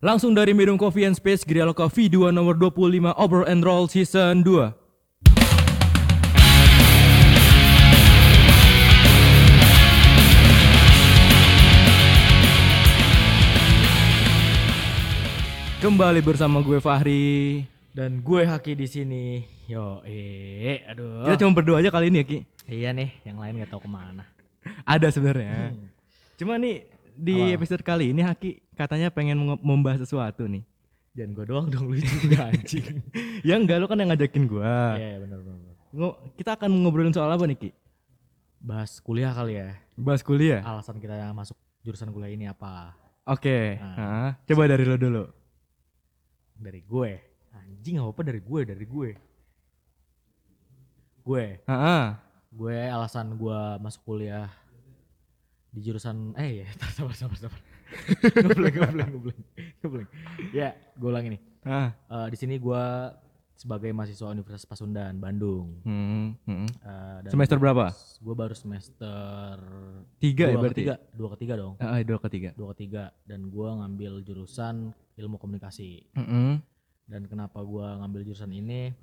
Langsung dari Minum Coffee and Space Grial Coffee 2 nomor 25 Over and Roll Season 2. Kembali bersama gue Fahri. Dan gue Haki di sini. Yo, eh, aduh. Kita cuma berdua aja kali ini ya Ki. Iya nih, yang lain nggak tahu ke mana. Ada sebenarnya. Cuma nih di Apa? episode kali ini Haki katanya pengen membahas sesuatu nih. Jangan gue doang dong, lu juga anjing. Ya enggak lu kan yang ngajakin gua. Iya, benar benar. Ngo- kita akan ngobrolin soal apa nih Ki? Bahas kuliah kali ya. Bahas kuliah. Alasan kita masuk jurusan kuliah ini apa? Oke. Nah. Hah, coba dari lo dulu. Dari gue. Anjing apa apa dari gue, dari gue. Gue, Heeh. gue alasan gue masuk kuliah di jurusan eh ya sabar sabar sabar ngebleng ngebleng ngebleng ngebleng ya gue ulang ini Ah. Eh, di sini gue sebagai mahasiswa Universitas Pasundan Bandung Hmm, hmm. Eh, dan Semester berapa? gue baru semester Tiga ya dua berarti? ketiga dua ketiga dong Ah, dua ketiga. dua ketiga dan gue ngambil jurusan ilmu komunikasi Mm-mm. dan kenapa gue ngambil jurusan ini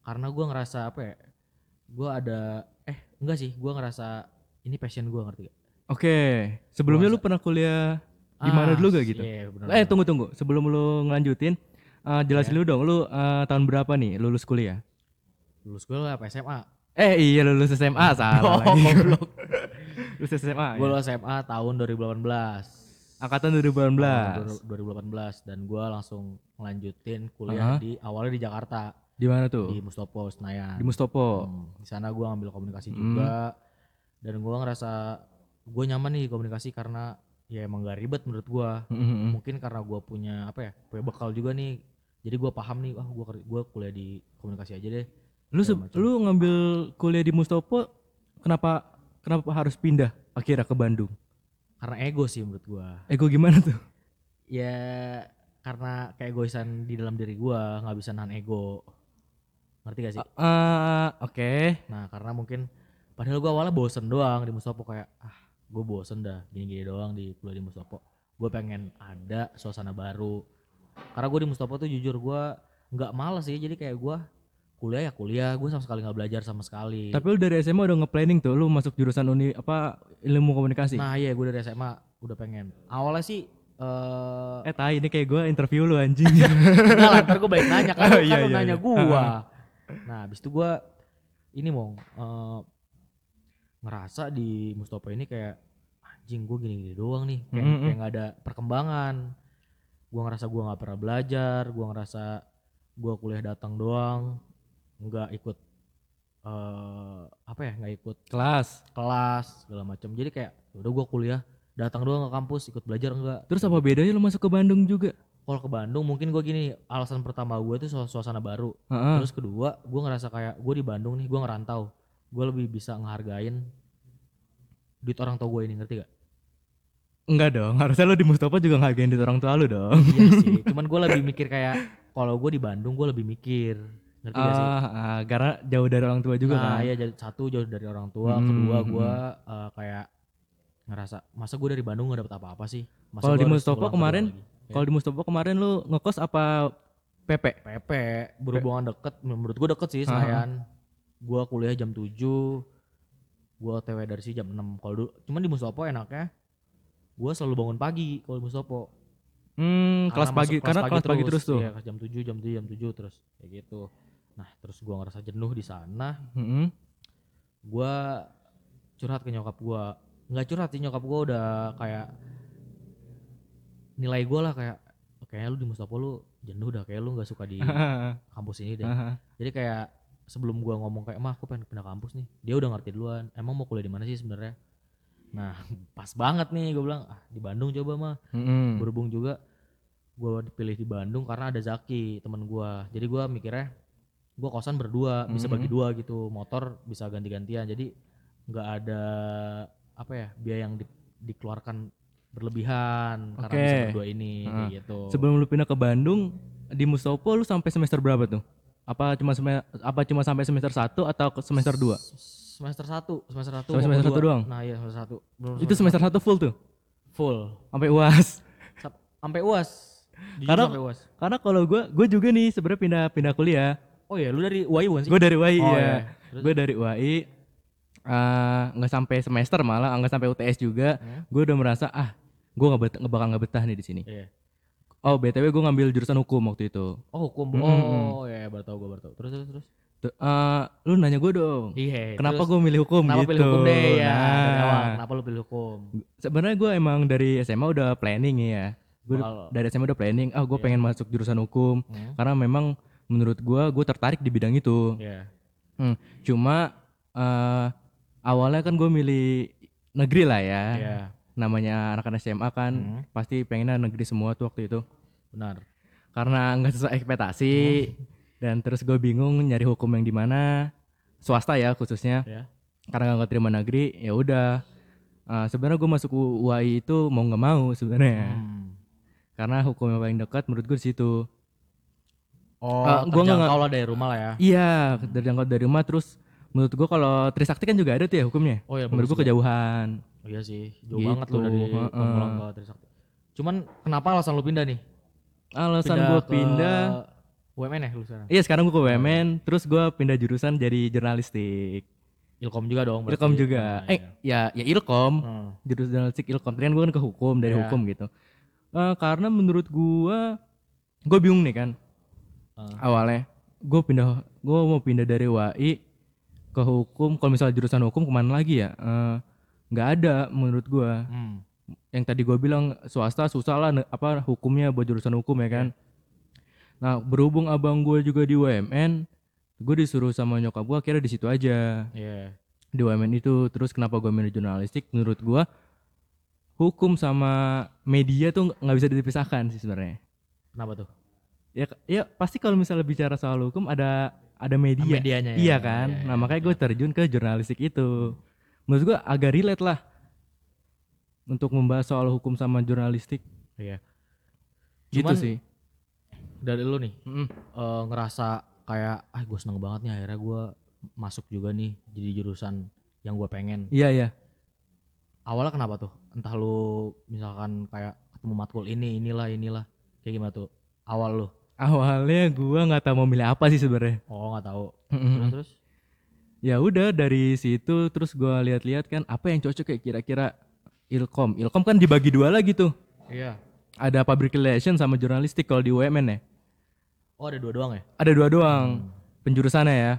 karena gue ngerasa apa ya gue ada eh enggak sih gue ngerasa ini passion gue ngerti gak? Oke. Sebelumnya lu pernah kuliah di mana dulu gak gitu? Iya benar. Eh tunggu tunggu. Sebelum lu ngelanjutin, eh, jelasin dulu dong. Lu eh, tahun berapa nih lulus kuliah? lulus gue apa SMA? Eh iya lulus SMA salah Oh, lagi. goblok. lulus SMA. gue ya? lulus SMA tahun 2018. Angkatan 2018. Tahun 2018 dan gue langsung ngelanjutin kuliah Aha. di awalnya di Jakarta Di mana tuh? di Mustopo Senayan. Di Mustopo. Hmm, di sana gue ngambil komunikasi Hmm. juga dan gue ngerasa gue nyaman nih komunikasi karena ya emang gak ribet menurut gue. Mm-mm. Mungkin karena gue punya apa ya punya bekal juga nih. Jadi gue paham nih, wah gue gua kuliah di komunikasi aja deh. Lu se- lu ngambil kuliah di Mustopo kenapa kenapa harus pindah akhirnya ke Bandung? Karena ego sih menurut gue. Ego gimana tuh? Ya karena keegoisan di dalam diri gue nggak bisa nahan ego. Ngerti gak sih? Ah, oke. Nah karena mungkin padahal gue awalnya bosen doang di Mustopo kayak ah gue bosen dah gini-gini doang di kuliah di Mustopo. Gue pengen ada suasana baru. Karena gue di Mustopo tuh jujur gue nggak males sih jadi kayak gue kuliah ya kuliah gue sama sekali nggak belajar sama sekali. Tapi lu dari SMA udah nge-planning tuh lu masuk jurusan uni apa ilmu komunikasi. Nah iya gue dari SMA udah pengen. Awalnya sih eh Eh tai ini kayak gue interview lu anjing. Enggak lah, ntar gue balik nanya kan, Oh, kan iya, lu iya, nanya iya. gua. Nah, habis itu gua ini mau eh, ngerasa di Mustopo ini kayak anjing gue gini-gini doang nih, kayak kayak nggak ada perkembangan. Gua ngerasa gua nggak pernah belajar, gua ngerasa gua kuliah datang doang, nggak ikut eh apa ya, nggak ikut Kelas. kelas segala macam. Jadi kayak "Ya udah gua kuliah datang doang ke kampus, ikut belajar enggak. Terus apa bedanya lu masuk ke Bandung juga? Kalau ke Bandung mungkin gua gini, alasan pertama gue tuh suas- suasana baru. Heeh. Terus kedua, gue ngerasa kayak gue di Bandung nih, gue ngerantau. Gue lebih bisa ngehargain duit orang tua gue ini, ngerti gak? Enggak dong, harusnya lu di Mustafa juga ngehargain di orang tua lu dong. iya sih, cuman gue lebih mikir kayak kalau gue di Bandung gue lebih mikir, ngerti gak sih? Ah, karena jauh dari orang tua juga nah, kan. iya jadi satu jauh dari orang tua, Hmm, kedua gue eh, kayak ngerasa masa gue dari Bandung gak dapet apa-apa sih? Kalau di pulang kemarin? Ya, Kalau di Mustafa kemarin lu ngekos apa PP? PP berhubungan deket, menurut gue deket sih. Senayan. Gue kuliah jam 7 gue otw dari sini jam 6 kalau dulu cuman di Mustopo enaknya gue selalu bangun pagi kalau di Mustopo. Hmm, kelas pagi masuk karena kelas pagi terus. tuh. iya kelas jam 7 jam 7 jam 7 terus kayak gitu. Nah terus gue ngerasa jenuh di sana. Mm-mm. gue curhat ke nyokap gue nggak curhat sih nyokap gue udah kayak nilai gue lah kayak kayaknya lu di Mustopo lu jenuh dah kayak lu nggak suka di kampus ini deh. Jadi kayak sebelum gua ngomong kayak mah aku pengen pindah kampus nih. Dia udah ngerti duluan emang mau kuliah di mana sih sebenarnya? Nah pas banget nih gue bilang ah di Bandung coba mah. Mm-mm. berhubung juga gua dipilih di Bandung karena ada Zaki teman gua. Jadi gua mikirnya gua kosan berdua bisa bagi dua gitu. Motor bisa ganti-gantian. Jadi nggak ada apa ya biaya yang di- dikeluarkan berlebihan karena bisa berdua ini Heeh. gitu. Sebelum lu pindah ke Bandung, di Mustopo lu sampai semester berapa tuh? Apa cuma apa cuma sampai semester 1 atau ke semester 2? semester 1 semester 1 Sampai semester satu doang? nah iya semester 1 Itu semester 1 full tuh. full Sampai UAS. Sampai uas Jujur Karena- sampai UAS. Karena kalau gue, gue juga nih sebenarnya pindah pindah kuliah. Oh iya, lu dari UAI bukan sih? Gue dari UAI Oh, ya. iya. Terus? Gue dari UAI eh, nggak sampai semester malah nggak sampai UTS juga. Hmm. Gue udah merasa ah, gue nggak bet- bakal nggak betah nih di sini. Iya. Oh btw gue ngambil jurusan hukum waktu itu. Oh hukum. Mm, Oh iya, baru tahu gue baru tahu. Terus terus terus. Tuh, eh, lu nanya gue dong. Iya. Kenapa terus gue milih hukum Kenapa gitu? pilih hukum deh ya? Dari Nah, awal. Kenapa lu pilih hukum? sebenarnya gue emang dari SMA udah planning ya. Gue dari SMA udah planning. Ah gue Iya. pengen masuk jurusan hukum Hmm. karena memang menurut gue gue tertarik di bidang itu. Iya. Cuma eh, awalnya kan gue milih negeri lah ya. Iya. Namanya anak-anak SMA kan Hmm. pasti pengennya negeri semua tuh waktu itu. Benar. Karena nggak sesuai ekspektasi Hmm. dan terus gue bingung nyari hukum yang di mana swasta ya khususnya. Ya. Karena nggak terima negeri ya udah. Eh, sebenarnya gue masuk UAI itu mau nggak mau sebenarnya. Hmm. Karena hukum yang paling dekat menurut gue di situ. Oh, Ah, gua nggak- terjangkau lah dari rumah lah ya. Iya, dari jangkau dari rumah terus menurut gue kalau Trisakti kan juga ada tuh ya hukumnya. Oh iya, Menurut gue kejauhan. Iya sih, jauh Gitu, banget lu dari heeh. Pamulang ke Trisakti. Cuman kenapa alasan lu pindah nih? Alasan gue ke pindah, UMN ya lu sekarang? iya sekarang gue ke BUMN, terus gue pindah jurusan jadi jurnalistik. Ilkom juga dong. berarti. Ilkom juga. Nah, eh, ya ya Ilkom, iya. Hmm. jurusan jurnalistik Ilkom. Tadi kan gue kan ke hukum dari Iya. hukum gitu. Eh, karena menurut gue, gue bingung nih kan Ah. awalnya. Gue pindah, gue mau pindah dari WAI ke hukum. Kalau misalnya jurusan hukum ke mana lagi ya? Eh, Nggak ada menurut gue. Hmm. yang tadi gue bilang swasta susah lah apa hukumnya buat jurusan hukum ya kan. Nah berhubung abang gue juga di UMN, gue disuruh sama nyokap gue akhirnya di situ aja Iya. di UMN itu. Terus kenapa gue milih jurnalistik? Menurut gue hukum sama media tuh nggak bisa dipisahkan sih sebenarnya. Kenapa tuh? Ya, ya pasti kalau misalnya bicara soal hukum ada ada media. Medianya ya. Iya kan. Iya, nah iya, makanya gue terjun ke jurnalistik itu. Menurut gue agak relate lah untuk membahas soal hukum sama jurnalistik. Iya. Gitu Cuman- sih. Dari lu nih Mm-mm. eh, ngerasa kayak ah gue seneng banget nih akhirnya gue masuk juga nih jadi jurusan yang gue pengen. Iya iya. Awalnya kenapa tuh? Entah lu misalkan kayak ketemu matkul ini inilah inilah kayak gimana tuh? Awal lu? Awalnya gua nggak tahu mau milih apa sih sebenarnya. Oh nggak tahu. Terus Mm-mm. terus? Ya udah dari situ terus gua lihat-lihat kan apa yang cocok kayak kira-kira Ilkom. Ilkom kan dibagi dua lagi tuh. Iya. Ada public relation sama jurnalistik kalau di UMN ya. Oh ada dua doang ya? Ada dua doang Hmm. penjurusannya ya.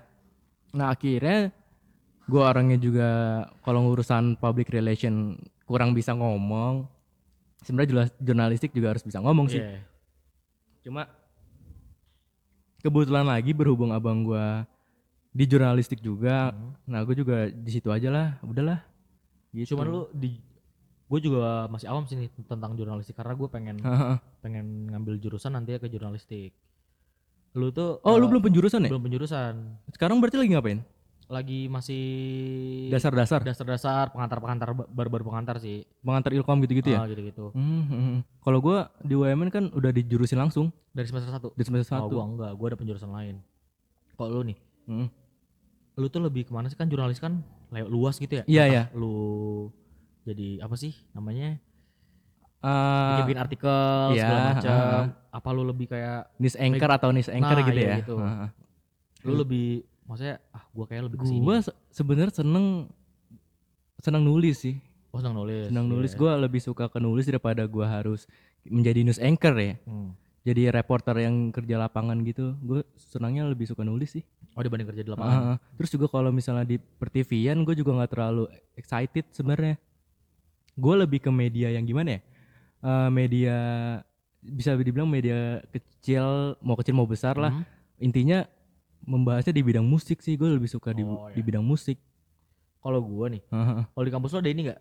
Nah akhirnya gua orangnya juga kalau ngurusan public relation kurang bisa ngomong. Sebenarnya jurna- jurnalistik juga harus bisa ngomong sih. Iya. Cuma kebetulan lagi berhubung abang gua di jurnalistik juga. Hmm. Nah, gue juga di situ aja lah, udahlah. Gitu. Cuman lu di gue juga masih awam sih tentang jurnalistik karena gue pengen pengen ngambil jurusan nanti ke jurnalistik. Lu tuh Oh, lu belum penjurusan ya? belum penjurusan. Sekarang berarti lagi ngapain? Lagi masih Dasar-dasar, dasar-dasar pengantar-pengantar ba- baru-baru pengantar sih. pengantar ilkom gitu-gitu ya? Ah, gitu-gitu. Hmm, hmm, hmm. Kalau gua di UMN kan udah dijurusin langsung Dari semester 1. di semester Oh, satu. gua enggak, gua ada penjurusan lain. Kalau lu nih, Hmm. Lu tuh lebih ke mana sih kan jurnalis kan luas gitu ya? Iya, Entah iya. Lu jadi apa sih namanya? Ah, bikin artikel iya, segala macam. ah, Apa lu lebih kayak news anchor atau news anchor Nah, gitu iya ya? gitu. Heeh. lu lebih maksudnya ah gua kayak lebih ke sini. Gua se- sebenarnya seneng seneng nulis sih. oh senang nulis. Seneng nulis. Gua lebih suka ke nulis daripada gua harus menjadi news anchor ya. Hmm. Jadi reporter yang kerja lapangan gitu. Gue senangnya lebih suka nulis sih. Oh dibanding kerja di lapangan. Heeh. Terus juga kalau misalnya di pertivian gue juga nggak terlalu excited sebenarnya. Gue lebih ke media yang gimana ya? Eh, media bisa dibilang media kecil, mau kecil mau besar lah. Hmm. Intinya membahasnya di bidang musik sih. Gue lebih suka di, Oh, di iya. bidang musik. Kalau gua nih, Heeh. kalau di kampus lu ada ini nggak?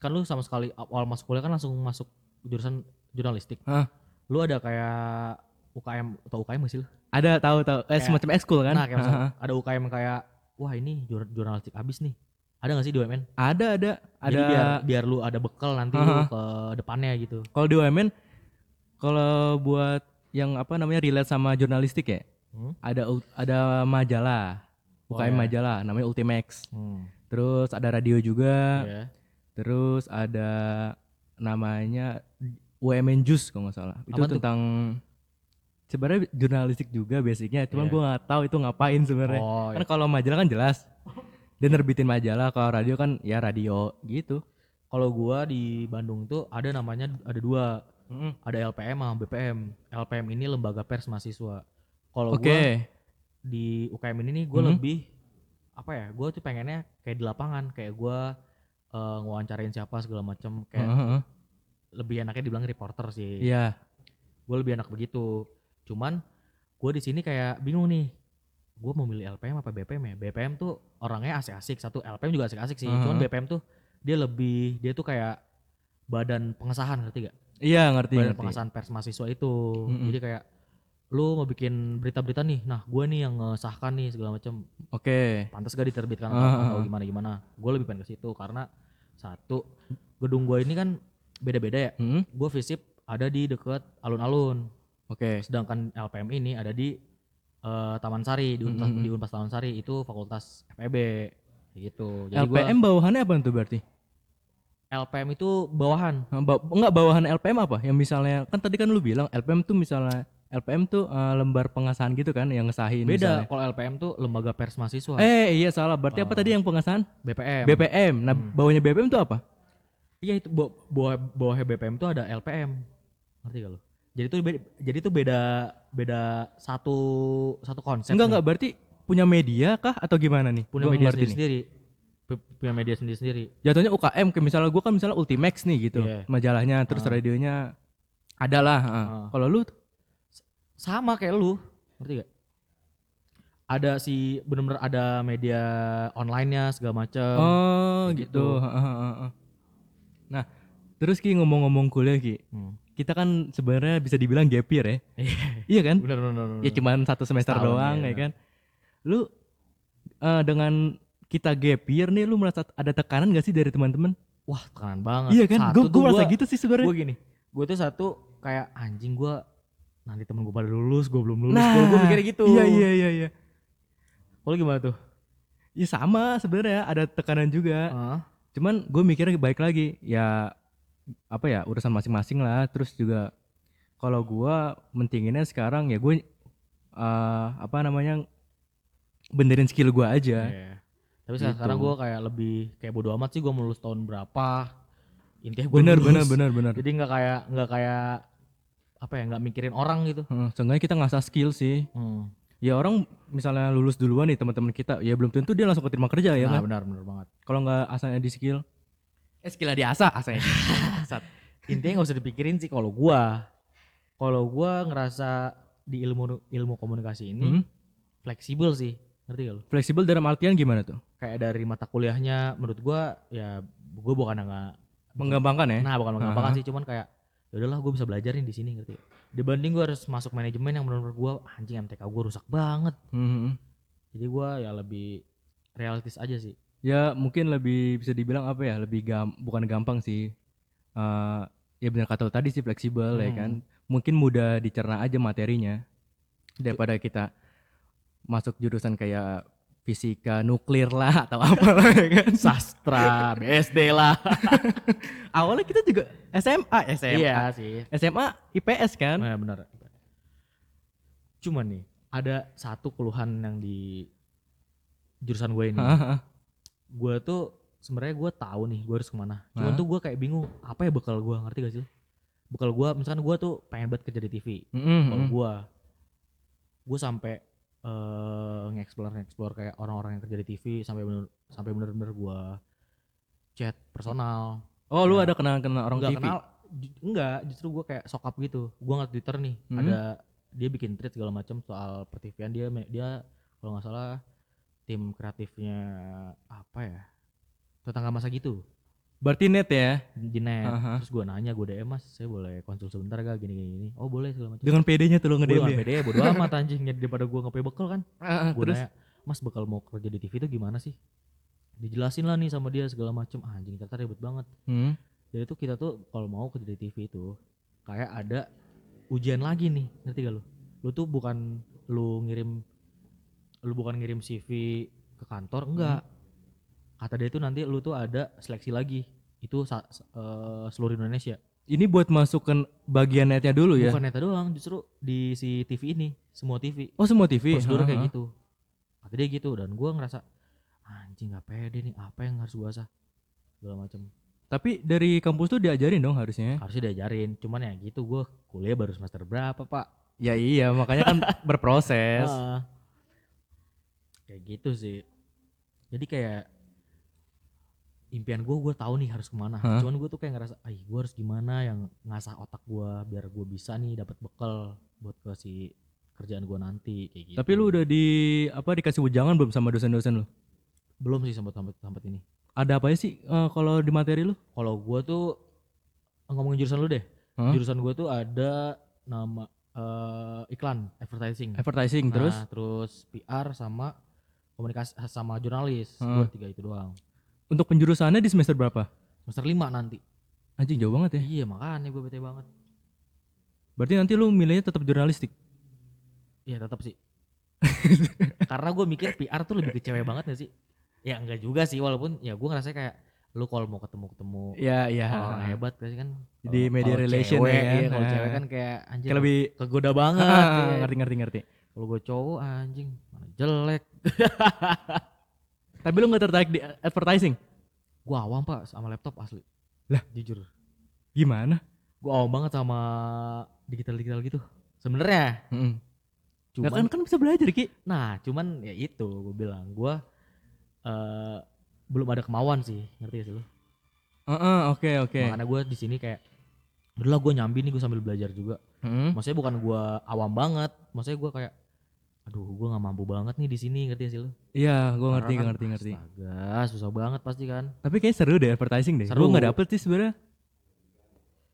Kan lu sama sekali awal masuk kuliah kan langsung masuk jurusan jurnalistik. Hah. Lu ada kayak UKM atau UKM nggak sih lu? Ada tahu tahu eh, Kayak- semacam ekskul kan? Nah, kayak misalnya Heeh. ada UKM kayak wah ini jur- jurnalistik abis nih. Ada nggak sih di UMN? ada ada ada. Jadi biar biar lu ada bekal nanti lu Heeh. ke depannya gitu. Kalau di UMN, kalau buat yang apa namanya relate sama jurnalistik ya, Hmm? ada ada majalah, Oh, UKM ya. majalah, namanya Ultimax. Hmm. Terus ada radio juga, Iya. terus ada namanya UMN Jus kalau nggak salah. Itu tuh? tentang sebenarnya jurnalistik juga basicnya, cuman Iya. gua nggak tahu itu ngapain sebenarnya. Oh, Kan kalau majalah kan jelas. Dia nerbitin majalah, kalau radio kan ya radio gitu. Kalau gua di Bandung tuh ada namanya ada dua, Mm. ada LPM sama BPM. LPM ini lembaga pers mahasiswa. Kalau Oke. gua di UKM ini nih gue Mhm. lebih apa ya? Gue tuh pengennya kayak di lapangan, kayak gua eh, ngewawancarain siapa segala macem kayak Heeh. Lebih enaknya dibilang reporter sih. Iya. Gue lebih enak begitu. Cuman gue di sini kayak bingung nih. Gue mau milih LPM apa BPM ya? BPM tuh orangnya asik-asik. Satu LPM juga asik-asik sih. Cuman Heeh. BPM tuh dia lebih dia tuh kayak badan pengesahan ngerti gak? Iya ngerti Badan ngerti. pengesahan pers mahasiswa itu. Mm-mm. Jadi kayak lu mau bikin berita-berita nih. Nah, gue nih yang ngesahkan nih segala macam. Oke. Pantas gak diterbitkan atau, ah, atau ah. gimana gimana? Gue lebih pengen ke situ karena satu gedung gue ini kan beda-beda ya. Hmm, Gue visip ada di deket alun-alun. Oke. sedangkan LPM ini ada di eh, Taman Sari di Unpas, Mm-mm. di Unpas Taman Sari itu fakultas FEB gitu. Jadi gua- LPM bawahannya apa tuh berarti? LPM itu bawahan. Ba- enggak bawahan LPM apa? Yang misalnya kan tadi kan lu bilang LPM tuh misalnya LPM tuh eh, lembar pengesahan gitu kan yang ngesahin Beda kalau LPM tuh lembaga pers mahasiswa. Eh iya salah. Berarti apa Oh. tadi yang pengesahan? BPM. BPM. Nah, Hmm. bawahnya BPM tuh apa? Iya itu baw- bawah bawahnya BPM tuh ada LPM. Ngerti gak lu? Jadi tuh beda, jadi tuh beda beda satu satu konsep. enggak nih. enggak berarti punya media kah atau gimana nih? punya Gua media sendiri, sendiri. Pu- Punya media sendiri sendiri. Jatuhnya UKM kayak misalnya gua kan misalnya Ultimax nih gitu. Iya. Majalahnya terus Ah. radionya ada lah. ah. Ah. Kalau lu sama kayak lu ngerti gak ada si bener-bener ada media online-nya segala macam Oh gitu. gitu. Nah, terus Ki ngomong-ngomong kuliah Ki, hmm. kita kan sebenarnya bisa dibilang gap year ya. Iya. iya kan? bener bener bener, Ya cuman satu semester Setahun, doang iya, ya kan. Lu eh, dengan kita gap year nih lu merasa ada tekanan gak sih dari teman-teman? wah tekanan banget Iya kan? Gue tuh merasa gitu sih sebenarnya. gua gini gue tuh satu kayak anjing gue nanti temen gue pada lulus gue belum lulus Nah, gue mikirnya gitu Iya iya iya iya. kalau gimana tuh Ya sama sebenarnya ada tekanan juga. Heeh. Cuman gue mikirnya baik lagi ya apa ya urusan masing-masing lah. Terus juga kalau gua mentinginnya sekarang ya gue eh, apa namanya benerin skill gua aja. Iya. tapi sekarang, Gitu. sekarang gue kayak lebih kayak bodo amat sih gue mau lulus tahun berapa intinya gue Bener bener bener bener. jadi nggak kayak nggak kayak apa ya nggak mikirin orang gitu Heeh, seenggaknya kita ngasah skill sih. hmm. Ya orang misalnya lulus duluan nih teman-teman kita, ya belum tentu dia langsung keterima kerja ya nah, kan. benar benar banget Kalau nggak asalnya di skill, eh skillnya diasah, asalnya diasah. intinya nggak usah dipikirin sih kalau gua. Kalau gua ngerasa di ilmu ilmu komunikasi ini Hmm, fleksibel sih. Ngerti gak lu? Fleksibel dalam artian gimana tuh? kayak dari mata kuliahnya menurut gua ya gua bukan nggak Menggampangkan ya? nah bukan menggampangkan Aha. sih. Cuman kayak ya udahlah gua bisa belajar nih di sini ngerti. Dibanding gua harus masuk manajemen yang benar-benar gua anjing MTK gua rusak banget. Hmm, jadi gua ya lebih realistis aja sih Ya mungkin lebih bisa dibilang apa ya? Lebih gam, bukan gampang sih. Eh, ya benar kata tadi sih fleksibel ya Hmm. kan. Mungkin mudah dicerna aja materinya daripada kita masuk jurusan kayak fisika nuklir lah atau apa lah ya kan. sastra BSD lah Awalnya kita juga SMA, SMA. iya sih SMA IPS kan. Nah, benar. Cuman nih, ada satu keluhan yang di jurusan gue ini. Gue tuh sebenarnya gue tahu nih gue harus ke mana. Cuman Hah? tuh gue kayak bingung apa ya bekal gue ngerti gak sih? lu? Bekal gue, misalkan gue tuh pengen banget kerja di TV. Mm-mm, Kalau mm. gue, gue sampai eh nge-explore nge-explore kayak orang-orang yang kerja di TV sampai bener sampai bener-bener gue chat personal. Oh lu Ya. ada kenal-kenal orang Nggak TV? kenal enggak justru gue kayak sokap gitu gue ngeliat twitter nih Hmm. ada dia bikin tweet segala macam soal pertivian dia dia kalau nggak salah tim kreatifnya apa ya? Tetangga masa gitu. Berarti net ya? di net. Aha. terus gue nanya gue DM mas saya boleh konsul sebentar gak gini gini, gini. oh boleh segala macam. Dengan PD-nya tuh gue nge-DM dengan dia. pede bodo amat anjing. Daripada gue ngepe bekal kan. Ah, gue nanya mas bekal mau kerja di TV itu gimana sih? Dijelasin lah nih sama dia segala macam ah, anjing ternyata ribet banget. Hmm. jadi tuh kita tuh kalau mau kerja di TV itu kayak ada ujian lagi nih. Ngerti gak lu? Lu tuh bukan lu ngirim lu bukan ngirim CV ke kantor? Enggak. Kata dia tuh nanti lu tuh ada seleksi lagi. Itu eh, seluruh Indonesia. Ini buat masukin bagian netnya dulu ya. bukan neta doang justru di si TV ini semua TV Oh semua TV. prosedur Ha, kayak gitu. Kata dia gitu dan gua ngerasa anjing gak pede nih apa yang harus gua asah segala macam Tapi dari kampus tuh diajarin dong harusnya. harusnya diajarin cuman ya gitu gua kuliah baru semester berapa pak? Ya iya makanya kan berproses. Kayak gitu sih jadi kayak impian gue gue tahu nih harus ke mana Hah? cuman gue tuh kayak ngerasa ay gue harus gimana yang ngasah otak gue biar gue bisa nih dapat bekal buat ke si kerjaan gue nanti kayak gitu Tapi lu udah di apa dikasih ujangan belum sama dosen-dosen lu? belum sih sampai sampai sampai ini Ada apa sih eh, kalau di materi lu? kalau gue tuh ngomongin jurusan lu deh Hah? jurusan gue tuh ada nama eh, iklan advertising Advertising terus? Nah, terus PR sama komunikasi sama jurnalis Heeh. gue tiga itu doang Untuk penjurusannya di semester berapa? semester lima nanti Anjing jauh banget ya. Iya makanya gue bete banget. Berarti nanti lu milihnya tetap jurnalistik. Iya tetap sih. Karena gue mikir PR tuh lebih ke cewek banget gak sih? Ya enggak juga sih walaupun ya gue ngerasa kayak lu kalau mau ketemu-ketemu Iya iya. orang hebat pasti kan Di kalau- media kalau relation cewek, ya kan? iya, kalau Nah. cewek kan kayak anjing Kayak lebih kegoda banget Ah, iya. ngerti ngerti ngerti. kalau gue cowok anjing mana jelek Tapi lu nggak tertarik di advertising? gue awam pak sama laptop asli Lah? jujur Gimana? gue awam banget sama digital digital gitu sebenarnya Heeh. cuman kan kan bisa belajar Ki. Nah, cuman ya itu gue bilang gue eh belum ada kemauan sih, ngerti gak sih lu? Heeh, oke oke. Makanya gue di sini kayak, udah lah gue nyambi nih gue sambil belajar juga. Heeh. Maksudnya bukan gue awam banget, maksudnya gue kayak, aduh gue nggak mampu banget nih di sini, ngerti sih lu? Iya, gua ngerti kan, ngerti ngerti. Astaga, susah banget pasti kan. Tapi kayaknya seru deh advertising deh. Seru. Gua nggak dapet sih sebenarnya.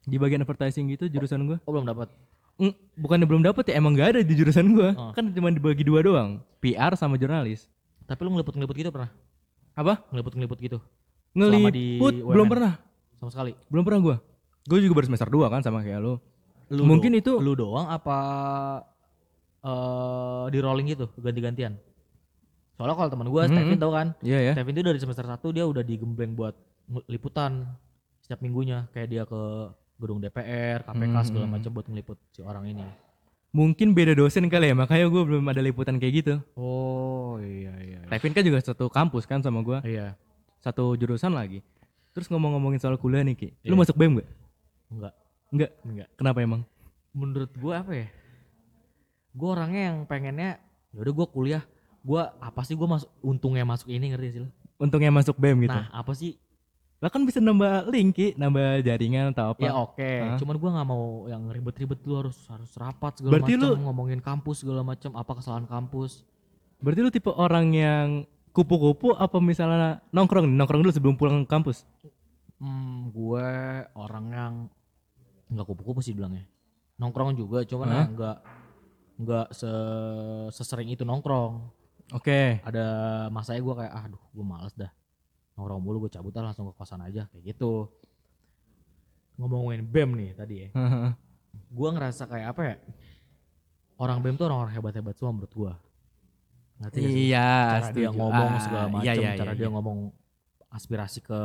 Di bagian advertising gitu jurusan gua. Oh belum dapat. Mm, bukannya belum dapet ya emang gak ada di jurusan gua. Oh. Kan cuma dibagi dua doang. PR sama jurnalis. Tapi lu ngeliput-ngeliput gitu pernah? Apa? Gitu? Selama di Ngeliput belum pernah. Sama sekali. Belum pernah gua. Gua juga baru semester 2 kan sama kayak lu. Lu Mungkin do- itu- lu doang apa eh di rolling gitu, ganti-gantian? Soalnya kalau temen gue, Hmm, Stevin tau kan? Iya ya. Stevin itu dari semester 1 dia udah digembleng buat liputan setiap minggunya kayak dia ke gedung DPR, KPK Hmm, segala macam buat ngeliput si orang ini. Mungkin beda dosen kali ya, makanya gua belum ada liputan kayak gitu. Oh iya iya. Kevin kan juga satu kampus kan sama gua, Iya, satu jurusan lagi. Terus ngomong-ngomongin soal kuliah nih Ki. Lu Iya. masuk BEM gak? enggak Enggak. enggak. Kenapa emang? Menurut gua apa ya? Gua orangnya yang pengennya yaudah gua kuliah, gua apa sih gua masuk untungnya masuk ini ngerti sih lu? Untungnya masuk BEM gitu. Nah, apa sih? Lah kan bisa nambah link Ki, nambah jaringan atau apa. Ya oke, Hah? cuman gua nggak mau yang ribet-ribet lu harus harus rapat segala Berarti macam, lu- ngomongin kampus segala macam, apa kesalahan kampus. Berarti lu tipe orang yang kupu-kupu apa misalnya nongkrong nongkrong dulu sebelum pulang ke kampus? Hmm, gue orang yang nggak kupu-kupu sih bilangnya. Nongkrong juga, cuman ya nggak se sesering itu nongkrong. Oke. Ada masanya gue kayak, aduh, gue males dah nongkrong mulu, gue cabut lah langsung ke kosan aja kayak gitu. Ngomongin bem nih tadi ya, gue ngerasa kayak apa ya? Orang bem tuh orang-orang hebat-hebat semua menurut gue. Ngerti sih? iya, cara dia setuju. ngomong Ah, segala macam, iya, iya, cara iya, dia iya. ngomong aspirasi ke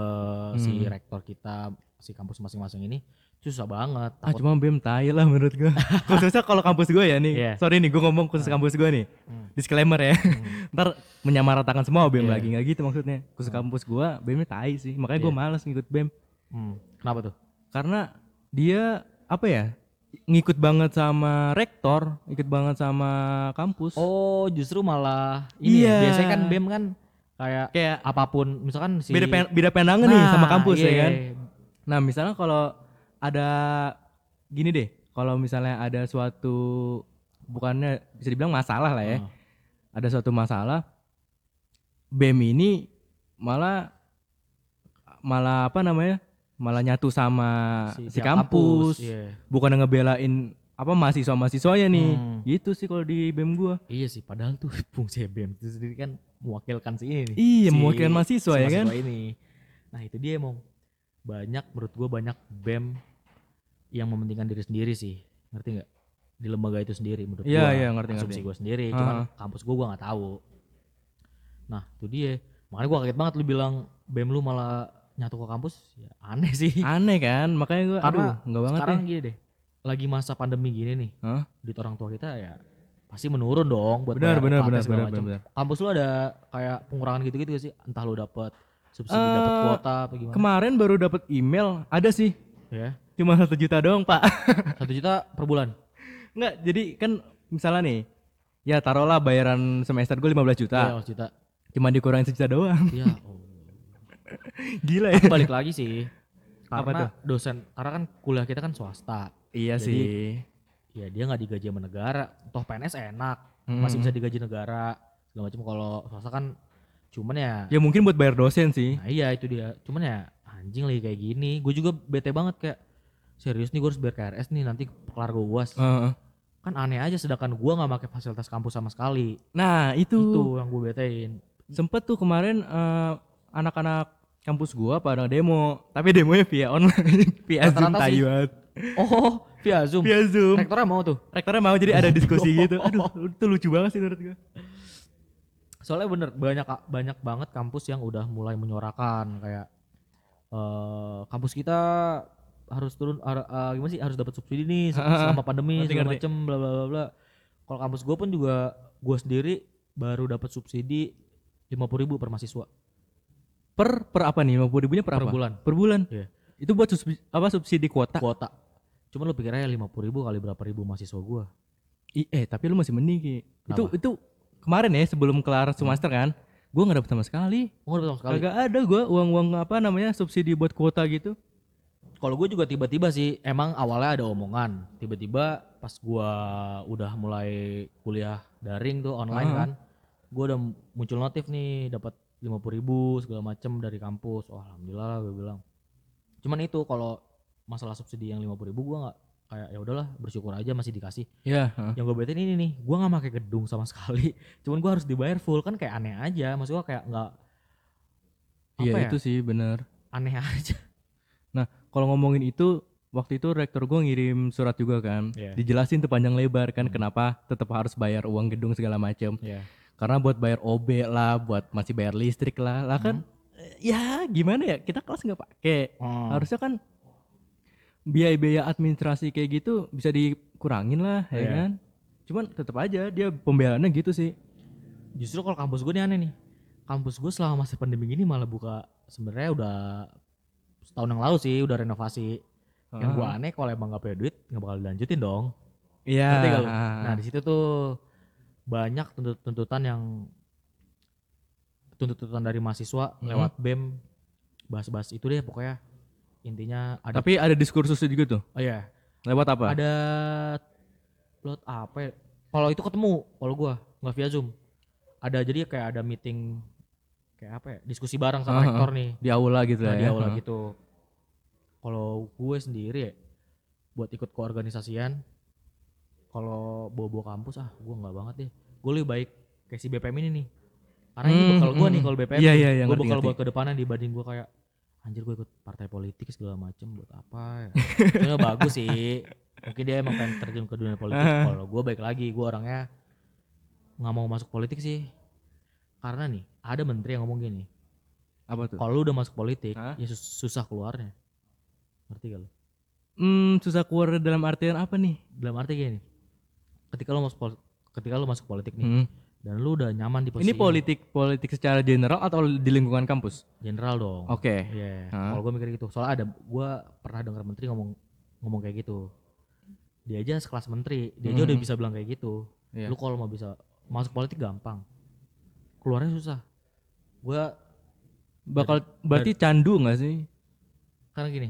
si Hmm. rektor kita, si kampus masing-masing ini susah banget. Ah cuma BEM tai lah menurut gua. Khususnya kalau kampus gua ya nih. Iya. Sorry nih gua ngomong khusus kampus gua nih. Hmm. Disclaimer ya. Hmm. Ntar menyamaratakan semua BEM Iya. lagi nggak gitu maksudnya. Khusus kampus gua BEM-nya tai sih. Makanya gua Iya. males ngikut BEM. Hmm. Kenapa tuh? Karena dia apa ya? ngikut banget sama rektor, ikut banget sama kampus. Oh, justru malah ini Iya. ya, biasanya kan BEM kan kayak kayak apa pun misalkan si beda pen- beda pandangan nih Nah, sama kampus iya. ya kan. Nah, misalnya kalau ada gini deh, kalau misalnya ada suatu bukannya bisa dibilang masalah lah ya. Oh. Ada suatu masalah BEM ini malah malah apa namanya? malah nyatu sama si, tiap kampus, Iya. bukan ngebelain apa mahasiswa-mahasiswanya nih. Hmm. Gitu sih kalau di BEM gua. Iya sih, padahal tuh fungsi BEM itu sendiri kan mewakilkan si ini nih. Iya, si- mewakilkan mahasiswa si ya kan? mahasiswa ini. Nah, itu dia emang banyak menurut gua banyak BEM yang mementingkan diri sendiri sih. Ngerti nggak? Di lembaga itu sendiri menurut Iya, gua. iya, ngerti, Asumsi ngerti. gua sendiri, Ah. cuman kampus gua gua nggak tahu. Nah, itu dia. Makanya gua kaget banget lu bilang BEM lu malah nyatu ke kampus ya aneh sih Aneh kan? Makanya gue aduh, enggak banget sekarang deh. gini deh lagi masa pandemi gini nih Hah? duit orang tua kita ya pasti menurun dong buat Benar, benar, benar, benar, benar. kampus lu ada kayak pengurangan gitu-gitu gak sih entah lu dapet subsidi dapet Eh, kuota apa gimana Kemarin baru dapat email, ada sih. ya Cuma satu juta doang, Pak. satu juta per bulan Enggak, jadi kan misalnya nih, ya taruhlah bayaran semester gue 15 juta. Iya, juta Cuma dikurangin sejuta doang. Iya. oh. Gila ya. balik lagi sih Apa karena dosen karena kan kuliah kita kan swasta Iya Jadi, sih. ya dia nggak digaji sama negara toh PNS enak masih Mm. bisa digaji negara segala macam kalau swasta kan cuman ya Ya mungkin buat bayar dosen sih. nah iya itu dia cuman ya anjing lagi kayak gini gue juga bete banget kayak serius nih gue harus bayar KRS nih nanti kelar gue uas Heeh. kan aneh aja sedangkan gue nggak pakai fasilitas kampus sama sekali Nah, itu, itu yang gue betein sempet tuh kemarin eh, anak-anak kampus gua pada demo, tapi demonya via online, via Zoom sih. Taiwan. oh via zoom Via Zoom. rektornya mau tuh Rektornya mau jadi ada diskusi gitu. Aduh, itu lucu banget sih menurut gua. soalnya bener banyak banyak banget kampus yang udah mulai menyuarakan kayak eh kampus kita harus turun har- eh, gimana sih harus dapat subsidi nih se- selama pandemi segala macem bla bla bla bla kalau kampus gue pun juga gue sendiri baru dapat subsidi lima ribu per mahasiswa Per per apa nih? 50 ribunya per, per apa? bulan Per bulan. Iya. Itu buat subsidi, apa subsidi kuota. kuota cuman lu pikir aja lima ribu kali berapa ribu mahasiswa gue eh, tapi lu masih mending Ki. Itu itu kemarin ya sebelum kelar semester kan, gua nggak dapet sama sekali. oh nggak sama sekali Kagak ada gua uang-uang apa namanya subsidi buat kuota gitu. Kalau gue juga tiba-tiba sih, emang awalnya ada omongan. Tiba-tiba pas gua udah mulai kuliah daring tuh online Ah. kan, gue udah muncul notif nih dapat lima ribu segala macem dari kampus. Oh alhamdulillah lah gue bilang. Cuman itu kalau masalah subsidi yang lima ribu gue nggak kayak ya udahlah bersyukur aja masih dikasih. Ya, heeh. Yang gue betin ini nih, gue nggak pakai gedung sama sekali. Cuman gue harus dibayar full kan kayak aneh aja. Maksud gue kayak nggak Iya apa ya? itu sih bener. aneh aja. Kalau ngomongin itu, waktu itu rektor gue ngirim surat juga kan, Iya. dijelasin tuh panjang lebar kan Hmm. kenapa tetap harus bayar uang gedung segala macam. Ya. Karena buat bayar OB lah, buat masih bayar listrik lah, lah kan, eh, ya gimana ya kita kelas nggak pakai, Hmm. harusnya kan biaya-biaya administrasi kayak gitu bisa dikurangin lah, ya Iya. kan? Cuman tetap aja dia pembelaannya gitu sih. Justru kalau kampus gue nih aneh nih. Kampus gue selama masa pandemi gini malah buka sebenarnya udah setahun yang lalu sih udah renovasi. Yang gue Ah. aneh kalau emang gak punya duit nggak bakal dilanjutin dong. Iya. Lu? Nah di situ tuh banyak tuntut- tuntutan yang tuntutan dari mahasiswa Mhm. lewat BEM bahas-bahas itu deh pokoknya intinya ada Tapi ada diskursusnya juga tuh. oh iya Lewat apa? ada plot apa ya? Kalau itu ketemu, kalau gua nggak via Zoom. Ada jadi kayak ada meeting kayak apa ya? Diskusi bareng sama Ah, rektor nih. Di aula gitu Nah, lah di ya. aula Heeh. gitu. Kalau gue sendiri ya buat ikut keorganisasian kalau bawa-bawa kampus ah gue nggak banget deh. Gue lebih baik kayak si BPM ini nih. Karena ini Hmm, bekal gue hmm. nih kalau BPM. Iya, iya, iya, gue bekal buat ke depannya dibanding gue kayak anjir gue ikut partai politik segala macem buat apa ya. Itu bagus sih. Mungkin dia emang pengen terjun ke dunia politik. Kalau gue baik lagi, gue orangnya nggak mau masuk politik sih. Karena nih ada menteri yang ngomong gini, Apa tuh? kalau lu udah masuk politik, Hah? ya sus- susah keluarnya. Ngerti gak lu? Hmm, susah keluar dalam artian apa nih? Dalam arti gini, ketika lu masuk pol- ketika lu masuk politik nih, Hmm. dan lu udah nyaman di posisi Ini politik politik secara general atau di lingkungan kampus? general dong. Oke. Iya. Hah? Kalau gue mikir gitu, soalnya ada gue pernah dengar menteri ngomong ngomong kayak gitu. Dia aja sekelas menteri, dia aja udah Mhm. bisa bilang kayak gitu. Iya. Lu kalau mau bisa masuk politik gampang, keluarnya susah. Gue Bakal berarti candu nggak sih? karena gini,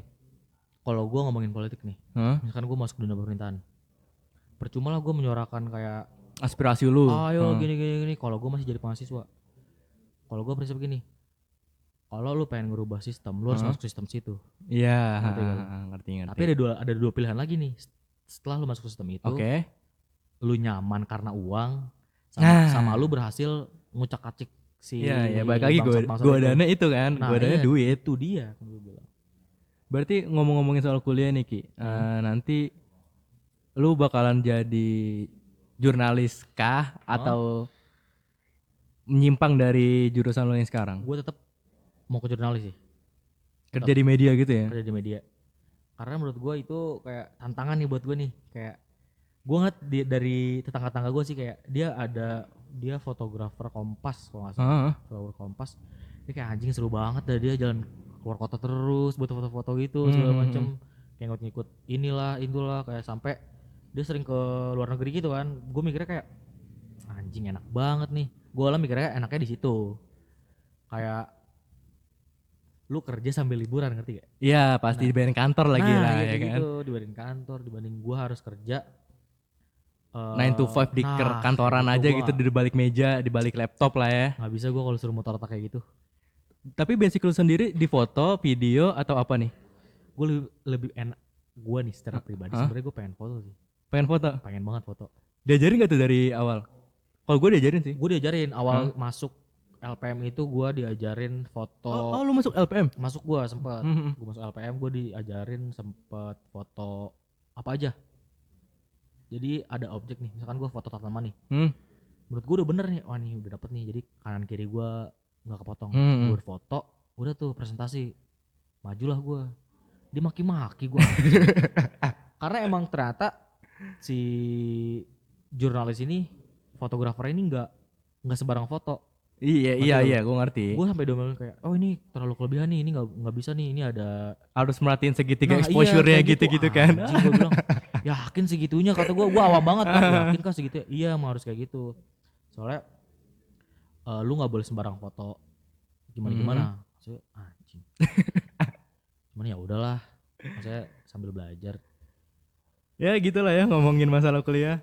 kalau gue ngomongin politik nih, Hah? misalkan gue masuk dunia pemerintahan, percuma lah gue menyuarakan kayak Aspirasi lu. ayo Hah. gini gini gini kalau gue masih jadi mahasiswa kalau gue prinsip gini kalau lu pengen ngerubah sistem lu harus Hah? masuk sistem situ Iya, Ngerti kan? ngerti ngerti. tapi ada dua ada dua pilihan lagi nih setelah lu masuk sistem itu Oke. lu nyaman karena uang sama, Nah. sama lu berhasil ngucak acik si Iya, ya balik lagi gua bangsat-bangsat gua itu. dana itu kan, Nah, gua dana iya, duit. itu dia gua bilang Berarti ngomong-ngomongin soal kuliah nih Ki, Hmm. eh, nanti lu bakalan jadi jurnalis kah atau menyimpang dari jurusan lu yang sekarang? gue tetap mau ke jurnalis sih Kerja di media gitu ya. kerja di media karena menurut gue itu kayak tantangan nih buat gue nih kayak gue ngeliat di, dari tetangga-tetangga gue sih kayak dia ada dia fotografer kompas kalau nggak salah Heeh. fotografer kompas dia kayak anjing seru banget dah dia jalan keluar kota terus buat foto-foto gitu segala Hmm. macem kayak ngikut-ngikut inilah itulah kayak sampai dia sering ke luar negeri gitu kan gue mikirnya kayak anjing enak banget nih gue lah mikirnya enaknya di situ kayak lu kerja sambil liburan ngerti gak? Iya, pasti Nah. dibayarin kantor lagi nah, lah iya ya kan. gitu dibanding kantor dibanding gua harus kerja eh, 9 to 5 di nah, kantoran aja gua gitu di balik meja, di balik laptop lah ya. nggak bisa gua kalau suruh motor otak kayak gitu Tapi basic lu sendiri di foto, video atau apa nih? gue lebih, lebih enak gua nih secara pribadi Hah? sebenarnya gue pengen foto sih Pengen foto? pengen banget foto Diajarin gak tuh dari awal? Kalau gue diajarin sih. gue diajarin awal masuk LPM itu gua diajarin foto Oh, oh, lu masuk LPM? masuk gua sempet Mhm. gue masuk LPM gue diajarin sempet foto apa aja jadi ada objek nih misalkan gua foto tanaman nih. Hmm. menurut gue udah bener nih wah nih udah dapet nih. Jadi kanan kiri gue nggak kepotong. Hmm. gue foto udah tuh presentasi. Majulah gue dia maki-maki gue karena emang ternyata si jurnalis ini fotografer ini nggak nggak sebarang foto. Iya, iya, iya, gue ngerti. gue sampai domelin kayak oh ini terlalu kelebihan nih ini nggak nggak bisa nih ini ada Harus merhatiin segitiga Nah, iya, exposure-nya kayak gitu-gitu kan. Anjing, gue bilang yakin segitunya kata gue gue awam banget kan yakin kan segitu iya emang harus kayak gitu. Soalnya eh, lu nggak boleh sembarang foto. Gimana gimana? Saya anjing. Cuman ya udahlah. Saya sambil belajar. Ya gitulah ya ngomongin masalah kuliah.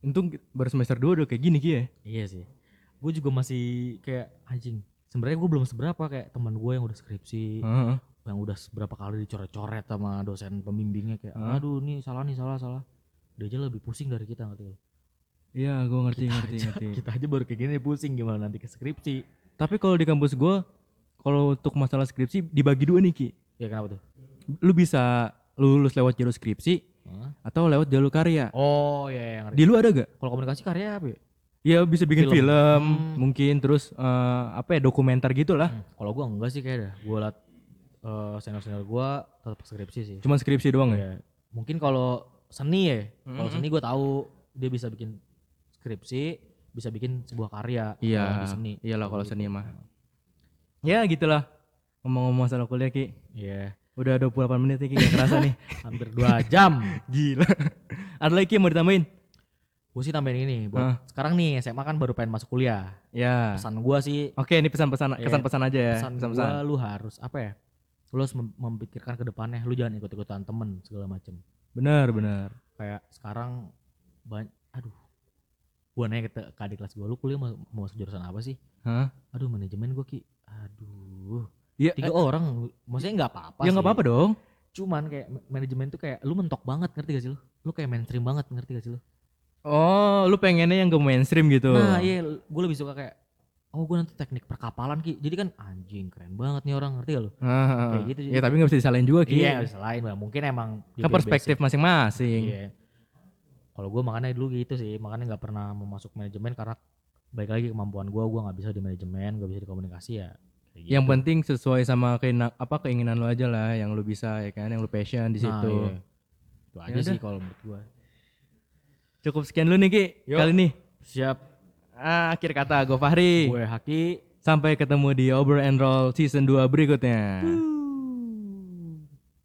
Untung baru semester 2 udah kayak gini Ki ya. iya sih. Gue juga masih kayak anjing. Sebenarnya gue belum seberapa kayak teman gue yang udah skripsi. Heeh. Yang udah seberapa kali dicoret-coret sama dosen pembimbingnya kayak Hah? aduh ini salah nih salah salah dia aja lebih pusing dari kita ngerti? Iya, gue ngerti, kita ngerti, aja, ngerti. kita aja baru kayak gini pusing gimana nanti ke skripsi Tapi kalau di kampus gue, kalau untuk masalah skripsi dibagi dua nih Ki. ya kenapa tuh Lu bisa lulus lewat jalur skripsi Hah? atau lewat jalur karya. oh ya ya ngerti Di lu ada gak? kalau komunikasi karya apa ya? Ya bisa bikin Film. film, Hmm. mungkin terus eh, apa ya dokumenter gitu lah. Hmm, kalau gua enggak sih kayak dah gua liat eh senior senior gua tetap skripsi sih Cuma skripsi doang ya. ya mungkin kalau seni ya kalau Mhm. seni gua tahu dia bisa bikin skripsi bisa bikin sebuah karya Iya, di seni iyalah kalau Gitu. seni mah. Ya gitulah. Ngomong-ngomong masalah kuliah Ki. Iya, Udah 28 menit nih Ki, gak kerasa nih. hampir dua jam Gila. Ada lagi Ki yang mau ditambahin? gue sih tambahin ini buat Hah? sekarang nih SMA kan baru pengen masuk kuliah Ya. pesan gua sih Oke, ini pesan-pesan Iya. kesan-pesan aja ya. pesan Pesan-pesan. gua lu harus apa ya lu harus mem- memikirkan ke depannya. Lu jangan ikut-ikutan temen segala macem. Benar, benar. kayak sekarang banyak aduh. Gua nanya ke, adik kelas gua lu kuliah mau, mau masuk jurusan apa sih? Hah? aduh manajemen gua ki. Aduh. Ya, tiga orang. Maksudnya nggak apa-apa ya nggak apa-apa dong. cuman kayak ma- manajemen tuh kayak lu mentok banget ngerti gak sih lu? Lu kayak mainstream banget ngerti gak sih lu? Oh, lu pengennya yang ke mainstream gitu. nah iya gue lebih suka kayak oh gue nanti teknik perkapalan ki jadi kan anjing keren banget nih orang ngerti gak lu Ah, Kayak gitu, Ya tapi nggak bisa disalahin juga Ki. iya bisa lain Bang. mungkin emang Ke perspektif masing-masing. iya kalau gue makanya dulu gitu sih makanya nggak pernah mau masuk manajemen karena baik lagi kemampuan gue gue nggak bisa di manajemen gak bisa di komunikasi ya kayak Yang gitu. penting sesuai sama keina, apa keinginan lu aja lah, yang lu bisa ya kan, yang lu passion di Nah, situ. iya. itu aja Yaudah. sih kalau menurut gue Cukup sekian dulu nih Ki Yuk. kali ini. siap Ah, akhir kata gue Fahri. gue Haki Sampai ketemu di Over and Roll season 2 berikutnya.